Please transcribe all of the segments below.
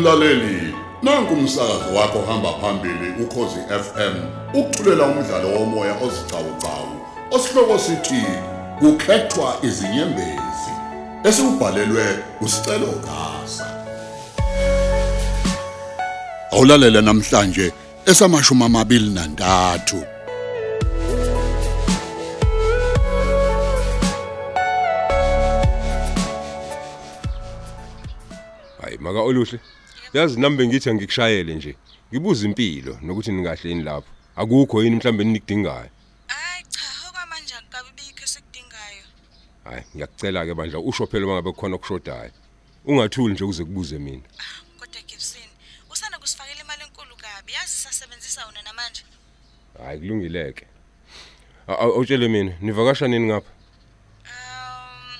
Mlaleli, nanku umsakazo wakho hamba phambili ukhozi FM. Ukuthulela umdlalo womoya ozicawucawu. Osihloko sithi kukhethwa izinyembezi. Esibhalelwe usicelo gasa. Awulalela namhlanje esamashumi amabili nantathu. hayi maka oluhle yazi nami bengithi angikushayele nje ngibuza impilo nokuthi ningahle yini lapho akukho yini mhlambe enikudingayo Hayi cha, okwamanje akukabi bikho esikudingayo. hayi ngiyakucela ke bandla usho phela mangabe kukhona okushodayo ungathuli nje ukuze kubuze mina Kodwa Gibson, usanda kusifakela imali enkulu kabi. Yazi sisebenzisa wona namanje. hayi kulungileke awutshele mina nivakasha nini ngapha Um,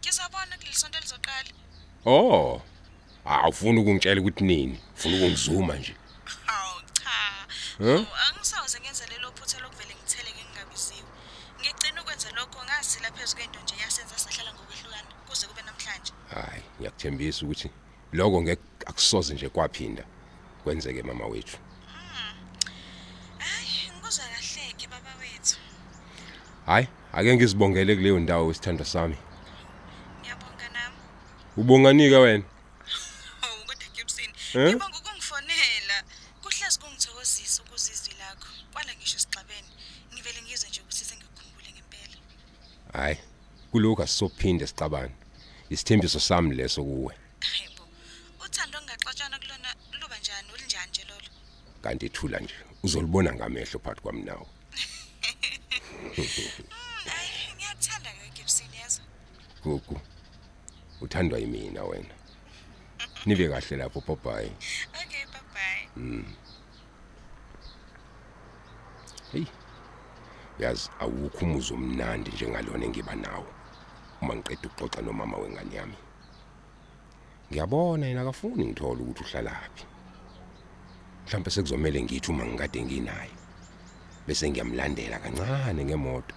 ngizabona kulisonto lizoqala. oh awufuni ukungitshela ukuthi nini ufuna ukungizuma nje Hawu cha. Huh? Oh, Angisawuze ngenze lelo phutha lokuvele ngithele ngingabiziwe. Ngigcina ukwenza lokho ngasila phezulu kwento nje yasenza sahlala ngokwehlukana kuze kube namhlanje. hayi ngiyakuthembisa ukuthi lokho ngeke akusoze nje kwaphinda kwenzeke mama wethu Hayi, ngikuzwa kahle ke baba wethu. hayi ake ngizibongele kuleyo ndawo wesithandwa sami Ngiyabonga nami. ubonganika wena Oh, kodwa Gibson, ngibonga ukungifonela. Kuhlezi kungithokozisa ukuzizwi lakho. Kwala ngisho sigxabene. Ngivele ngizwe nje ukuthi sengikukhumbule ngempela. hayi kulokhu asisophinde sicabane isithembiso sami leso kuwe Hayibo. Uthando ongaxatshana kulona luba njani ulinjani nje lolo? kanti ithula nje uzolibona ngamehlo phakathi kwami nawe Hayi, ngiyathanda ke Gibson yazo. gugu uthandwa yimina wena nibe kahle lapho popayi Okay, bye bye. hey yazi awukho umuzi omnandi njengalona engiba nawo uma ngiqeda ukuxoxa nomama wengane yami. Ngiyabona yena akafuni ngithola ukuthi uhlalaphi mhlawumbe sekuzomela ngithi uma ngikade nginayo bese ngiyamlandela kancane ngemoto.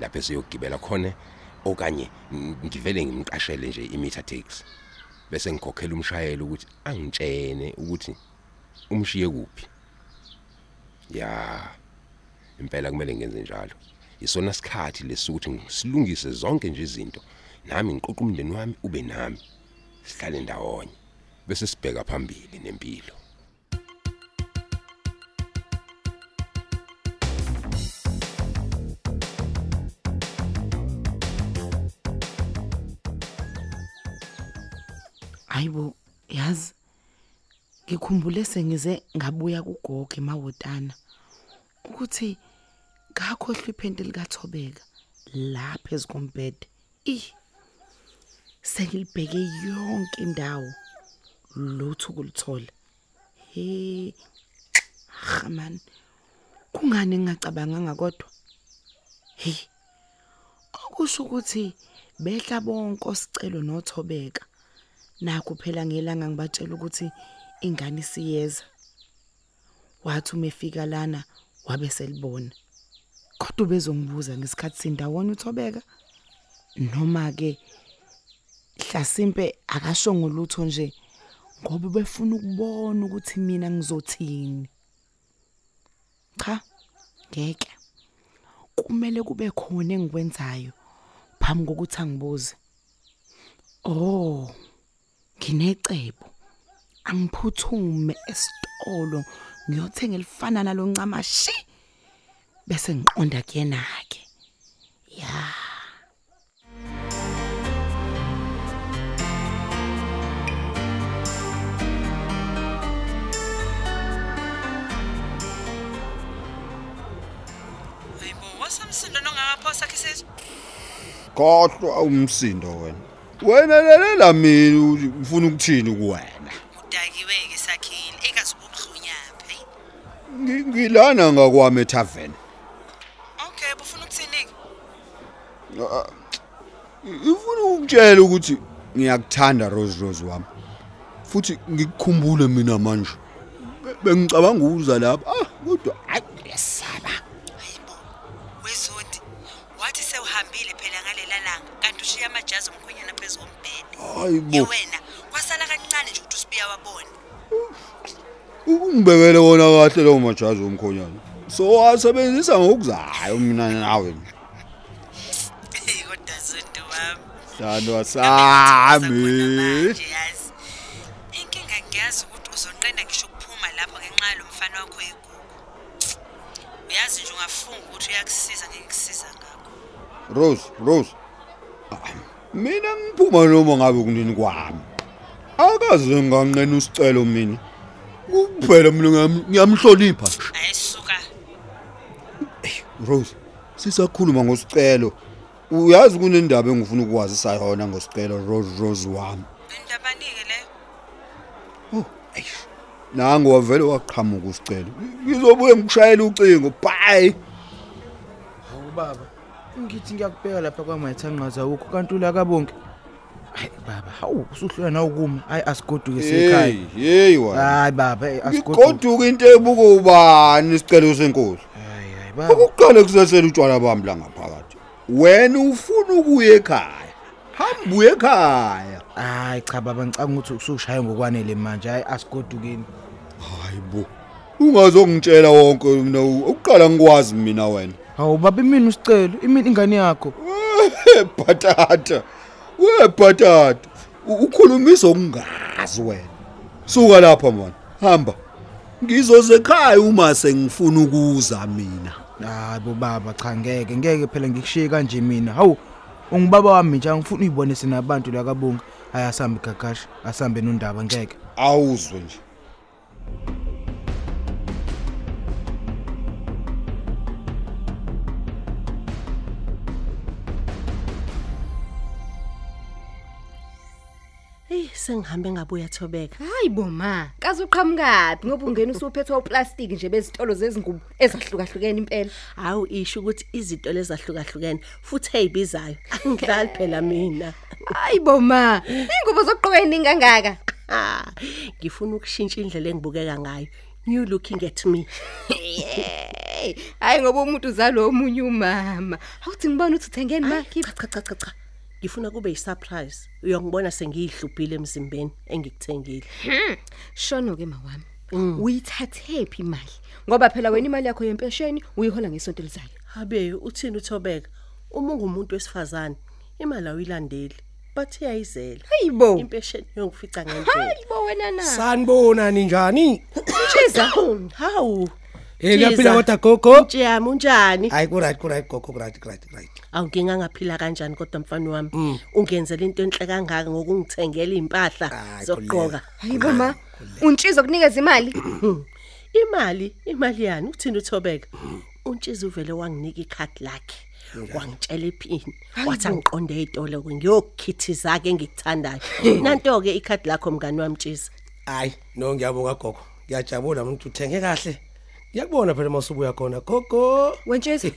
Lapho esiyogibela khona okanye ng- ngivele ngimqashele nje imeter taxi. Bese ngikhokhela umshayeli ukuthi angitshene ukuthi umshiye kuphi. Ya impela kumele ngenze njalo. Isona sikhathi lesukuthi ngisilungise zonke nje izinto. Nami ngiqoqa umndeni wami ube nami. Sihlale ndawonye. Bese sibheka phambili nempilo. Hayibo, yazi ngikhumbule sengize ngabuya kugogo emawotana ukuthi ngakhohlwa iphente likaThobeka lapha ezikombhede. Ih. Sengilibheke yonke indawo lutho kulithola. He. Khaman. Kungani ngingacabanganga kodwa? Hey. Okusho ukuthi behla bonke osicelo noThobeka. Nakho phela ngelanga ngibatshela ukuthi ingane siyeza. Wathi umefika lana wabe selibona. Kodwa bezongibuza ngesikhathi sindawona uThobeka noma ke hlasimpe akashongo lutho nje ngoba befuna ukubona ukuthi mina ngizothini. Cha, ngeke. Kumele kube khona engikwenzayo phambi kokuthi angibuze. Oh, nginecebo. Angiphuthume esitolo ngiyothenga elifana naloncama shi. Bese ngiqonda kuyena ke. Ya. Hayibo, wasamsindo nongakaphosa khisisi. Kodwa umsindo wena. Wena lelela mina ufuna ukuthini kuwena. Udakiwe ke sakhile, engazi. Ngi- Ngilana ngakwami etavern. Okay, bufuna ukuthini ke? Ufuna ukutshela ukuthi ngiyakuthanda Rose Rose wami. Futhi ngikukhumbule mina manje. Be- Bengicabanga ukuza lapha. Ah, kodwa ngalela langa, kanti ushiya amajazi omkhwenyana phezulu kombhede. Hayibo. Yewena, kwasala kancane kancane nje ukuthi usibiya wabona. Ungibekele wona kahle lawo majazi omkhonyana so wasebenzisa ngokuzayo mina nawe. Hey kodwa zonto wami. Sandwa Ngiyakuthokoza sami khona manje, yazi. Inkinga ngiyazi ukuthi uzonqena ngisho ukuphuma lapho ngenxa yalo mfana wakho egugu uyazi nje ungafunga ukuthi uyakusiza ngikusiza ngakho Rose Rose. Mina ngiphuma noma ngabe kunini kwami? Akaze nganqena usicelo mina. Kuphela mina ngiyam- ngiyamhlonipha. Ayisuka Rose sisakhuluma ngosicelo. Uyazi kunendaba engifuna ukwazisa yona ngosicelo Rose Rose wami? Bendabanike leyo oh eish. Nangu wavele waqhamuka usicelo. Ngizobuye ngikushayela ucingo bye. Hawu baba, ngithi ngiyakubheka lapha kwamayithanqaza ukho kanti ula kabonke. Hayi baba, hawu usuhlula na ukuma. Hayi asigoduke sekhaya. hey hey wena Hayi baba, hey, asigoduke. ngiqoduka into ebuka ubani isicelo senkosi Hayi hayi baba. ukuqala kusasela utshwala bami la ngaphakathi wena ufuna ukuya ekhaya hamba uye ekhaya Hayi cha baba ngicanga ukuthi usushaya ngokwanele manje. Hayi asigodukeni. hayibo ungazongitshela wonke mina ukuqala ngikwazi mina wena Hawu baba imini usicelo, imini ingane yakho. bhatata we bhatata U- ukhulumisa ukungazi wena suka lapha man hamba ngizoze ekhaya uma sengifuna ukuza mina Hayi bo baba cha ngeke, ngeke phela ngikushiye kanje mina. Hawu ungibaba wami nje angifuni uyibone sinabantu la kabonke. Hayi asambe gagashi, asambe nondaba ngeke. awuzwe nje Hey sengihambe ngabuya thobeka. Hayi bo ma, kaze uqhamukapi ngoba ungena usuphethwe uplastic nje bezitolo zezingubo ezahlukahlukene impela. Hawu isho ukuthi izinto lezahlukahlukene futhi ezibizayo. Angidlali phela mina. Hayi bo ma, ingubo zokuqoka eningi kangaka. Ah, ngifuna ukushintsha indlela engibukeka ngayo. New looking at me. Hey, hayi ngoba umuntu uzalo omunye umama. Awuthi ngibona ukuthi uthengeni ma? Cha cha cha cha cha. Ngifuna kube yisurprise. Uyongibona sengiyihluphile emzimbeni engikuthengile. Shono ke mawami. Uyithathe phi imali? Ngoba phela wena imali yakho yempesheni uyihola ngesonto elizayo. Habe uthini uthobeka? Uma ungumuntu wesifazane, imali ayilandeli. Bathi iyayizela. Hayibo. Impesheni yongifica ngendlela. Hayibo wena na. sanibona ninjani Chiza. Hawu. Eh, ngiyaphila Jiza. kodwa gogo? Mtshiyami unjani? hayi kuright kuright gogo kuright kuright right Awunginga ngaphila kanjani kodwa mfana wami. Ungenzele into enhle kangaka ngokungithengela impahla Hayi, zoqoka. Hayibo ma. Untshizo kunikeza imali? Imali, imali yani uthini uthobeka? Untshiza uvele wanginika ikhadi lakhe. Wangitshela iphini. Wathi angiqonde ezitolo ngiyokukhithiza ke engikuthandayo. Nanto ke ikhadi lakho mngani wami Mtshisa. hayi no ngiyabonga gogo ngiyajabula umuntu uthenge kahle ngiyakubona phela masubuya khona gogo Wentshizo.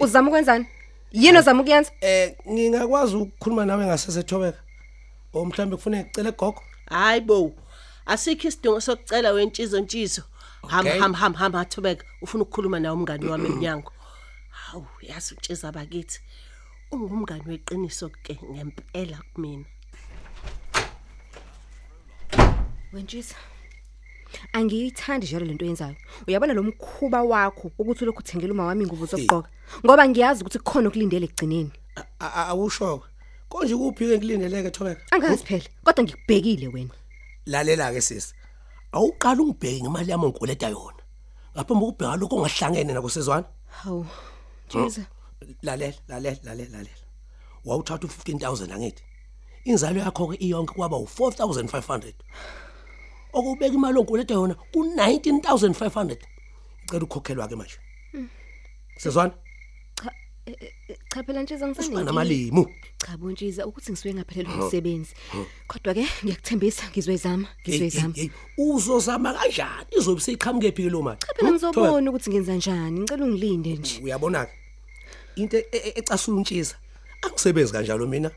Uzama ukwenzani? Yini ozama ukuyenza? eh ngingakwazi ukukhuluma nawe ngasesethobeka o mhlambe kufanele ngicele gogo Hayibo. Asikho isidingo sokucela wentshizo ntshizo. Ham Okay. ham ham ham athobeka. Ufuna ukukhuluma nawe umngani wami eminyango. Hawu, yazi utshiza abakithi. Ungumngani weqiniso ke ngempela kumina. Wentshizo. Angiyithandi njalo lento yenzayo. Uyabona lo mkhuba wakho ukuthi lokhu uthengela uma wami ingubo zokuqoka. Ngoba ngiyazi ukuthi kukhona okulindele egcineni. A- a- awusho konje kuphi ke ngilindeleke thobeka Angazi phela, kodwa ngikubhekile wena. lalela ke sisi awuqala ungibheke ngemali yami ongikoleta yona ngaphambi kokubheka lokho ongahlangene nako sezwana Hawu. Jiza. lalela lalela lalela lalela wawuthatha u15000 angithi inzalo yakho ke iyonke kwaba u4500 okubeka imali onkuleta yona ku19500 ngicela ukukhokhelwa ke manje. Sezwana Cha phela ntshiza ngisane. namalimu. Cha bontshiza ukuthi ngisuke ngaphelelwa umsebenzi. Kodwa ke ngiyakuthembisa ngizoyizama, ngizoyizama. Hey, hey, uzozama kanjani? Izobe seyiqhamuke phi ke lo mali? Cha phela ngizobona ukuthi ngenza njani. Ngicela ungilinde nje. uyabona ke? Into e- e- ecasula untshisa angisebenzi kanjalo mina.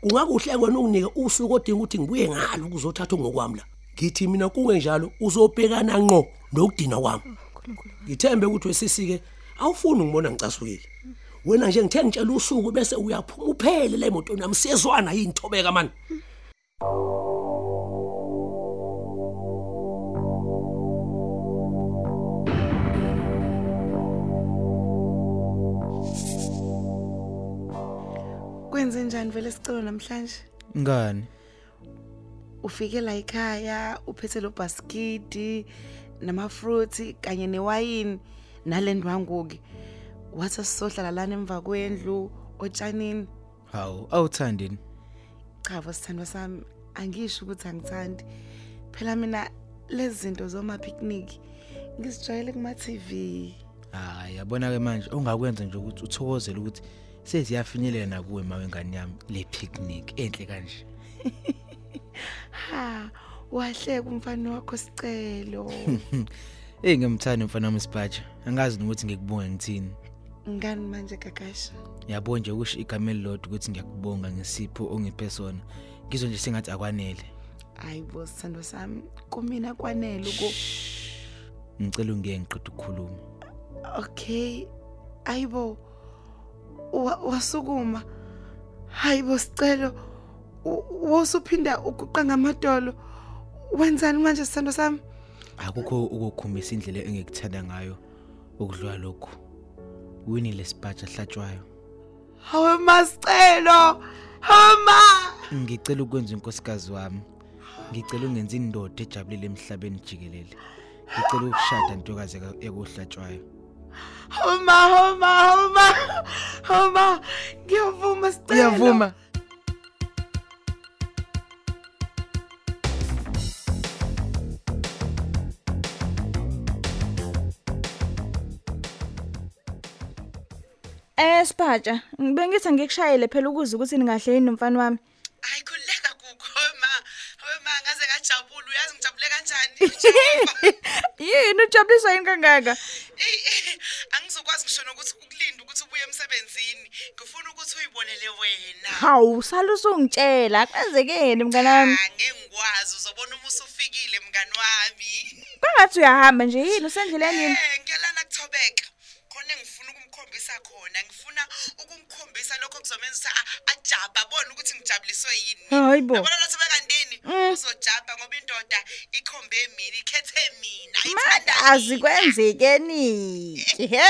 Kungakuhle kwena unginike usuku odinga ukuthi ngibuye ngalo ukuzothatha ngokwami la. ngithi mina kungenjalo uzobhekana ngqo nokudina kwami mm, ngithembe ukuthi wesisike awufuni ngibona ngicasukile wena nje ngithe ngitshela usuku bese uyaphuma uphele la emotweni nami siyezwana yinthobeka mani Kwenze njani vele sicelo namhlanje? Ngani? Ufike la ekhaya uphethe lo baskidi nama-fruits kanye newayini nale ndwangu-ke wathi sizohlala lana emva kwendlu otshanini. Hawu awuthandini? Cha sithandwa sami angisho ukuthi angithandi. Phela mina lezi zinto zoma-picnic ngizijwayele kuma-tv hayi yabona-ke manje ongakwenza nje ukuthi uthokozele ukuthi seziyafinyelela nakuwe ma wengane yami le picnic enhle kanje. ha wahleka umfana wakho sicelo. Eyi ngimthanda mfana wami isipatsha angazi nokuthi ngikubonge ngithini. Ngani manje kakasha? Yabo nje ukusho igama elilodwa ukuthi ngiyakubonga ngesipho ongiphe sona. Ngizwe nje sengathi akwanele. Hayi bo sithandwa sami kumina kwanele uku ngicela ungiye ngiqeda ukukhuluma. Okay. Ayibo wa- wasukuma. Hayibo sicelo. U- wosuphinda uguqa ngamadolo wenzani manje sithando sami? Akukho ukukhombisa indlela engikuthanda ngayo ukudlula lokhu. Winile sipatsha hlatshwayo hawe masicelo! Hama ngicela ukwenza unkosikazi wami. Ngicela ungenza indoda ejabulile emhlabeni jikelele. Ngicela ukushada ntokazi ekuhlatshwayo. Homa homa homa homa ngiyavuma sicelo! Uyavuma Eh Spatsha, ngibengithi ngikushayele phela ukuze ukuthi ningahle yini nomfana wami. hayi khuleka kukho homa homa ngaze ngajabula. Uyazi ngijabule kanjani? Yini ujabuliswa yini kangaka? Ey angizokwazi ngisho nokuthi ukulinda ukuthi ubuye emsebenzini. Ngifuna ukuthi uyibonele wena. Hawu, sala usungitshela, kwenzekeni mngani wami? angeke ngikwazi uzobona uma usufikile mngani wami. Kangathi uyahamba nje yini? Usendleleni yini? Ukuthi ngijabuliswe yini Hayi bo. yabona lo thobeka ndini Mm. uzojabha ngoba indoda ikhombe mina ikhethe mina Manje ayithanda azikwenzekeni. He?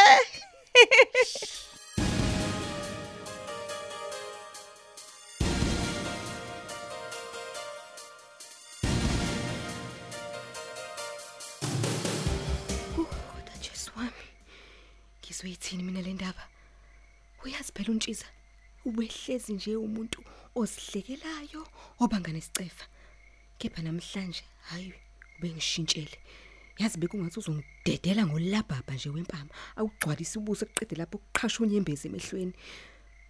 Kodwa Jesu wami. Ngizoyithini mina le ndaba? Uyazi phela untshiza ubehlezi nje umuntu osihlekelayo obanga nesicefa. Kepha namhlanje hayi ubengishintshele. Yazi bekungathi uzongidedela ngolabhaba nje wempama. Awugcwalisa ubuso kuqede lapho ukuqhasha unyembezi emehlweni.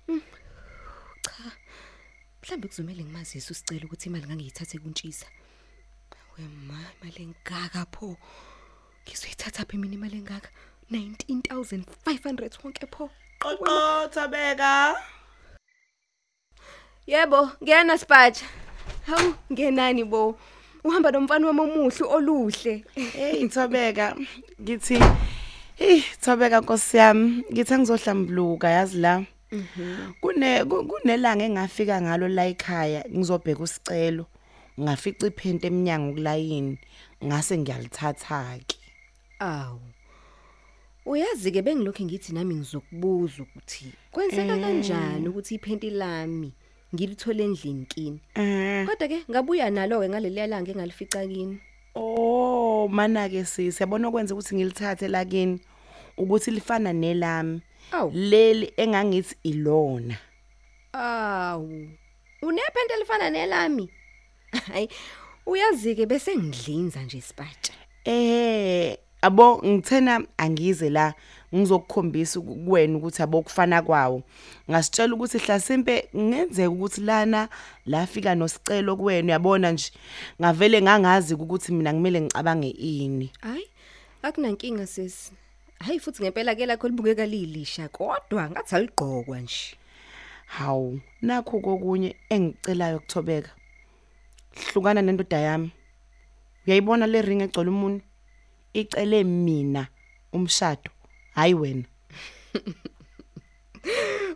Mm. Cha. Mhlambe kuzomela ngimazise usicela ukuthi imali ngangiyithathe kuntshisa. Wema imali engaka pho. Ngizoyithatha phi mina imali engaka? 19500 wonke pho. qoqo thobeka Yebo, ngiyana Spatsha. Hawu, ngenani bo? Uhamba nomfana wami omuhle oluhle. hey thobeka ngithi hey thobeka nkosi yami ngithi angizohlambuluka yazi la kune ku- kunelanga engafika ngalo la ekhaya ngizobheka usicelo ngafica iphente eminyango kulayini ngase ngiyalithatha ke Awu. Uyazi ke bengilokho ngithi nami ngizokubuza ukuthi kwenzeka kanjani ukuthi iphenti lami ngilithole endlini kini. eh Kodwa ke ngabuya nalo ke ngaleli langa engalifica kini. oh mana ke sisi yabona okwenza ukuthi ngilithathe la kini ukuthi lifana nelami Awu. leli engangithi ilona Awu. Unephente elifana nelami. Hayi, uyazi ke bese ngidlinza nje Spatsha. Eh abo ngithena angize la ngizokukhombisa ku- kuwena ukuthi abo kufana kwawo. Ngasitshela ukuthi hlasimpe ngenzeka ukuthi lana lafika nosicelo kuwena uyabona nje? Ngavele ngangazi ukuthi mina kumele ngicabange ini. Hayi, akunankinga sisi. Hayi futhi ngempela ke lakho libukeka lilisha kodwa ngathi aligqokwa nje. hawu nakho kokunye engicelayo kuthobeka hlukana nendoda yami. Uyayibona le ring egcwele umuntu icele mina umshado. Hayi wena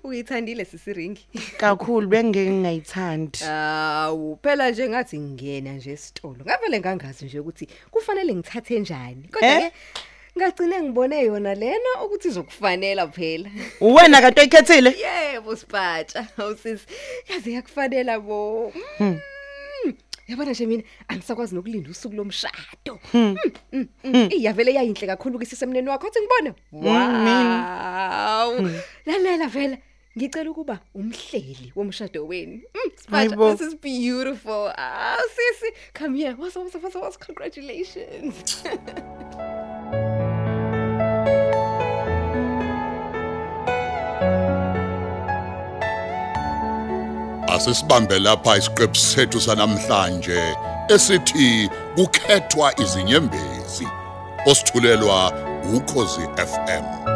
Uyithandile sisiringi. kakhulu bengeke ngingayithandi Awu, phela nje ngathi ngingena nje esitolo. Ngavele ngangazi nje ukuthi kufanele ngithathe njani. Kodwa Eh? ke ngagcine ngibone yona lena ukuthi izokufanela phela Uwena kanti oyikhethile? yebo sipatsha awusisi yaze yakufanela bo Mm. Yabona nje mina angisakwazi nokulinda usuku lomshado. Mm, mm, mm. iyavele yayinhle kakhulu kwisisemneni wakho uthi ngibone. Wow. Lalela vela ngicela ukuba umhleli womshado wenu. Mm, sipatsha Hayibo. this is beautiful. Ah sisi. Come here. What's what's what's, what's congratulations. Asisibambe lapha isiqephu sethu sanamhlanje esithi kukhethwa izinyembezi. Osithulelwa ukhozi FM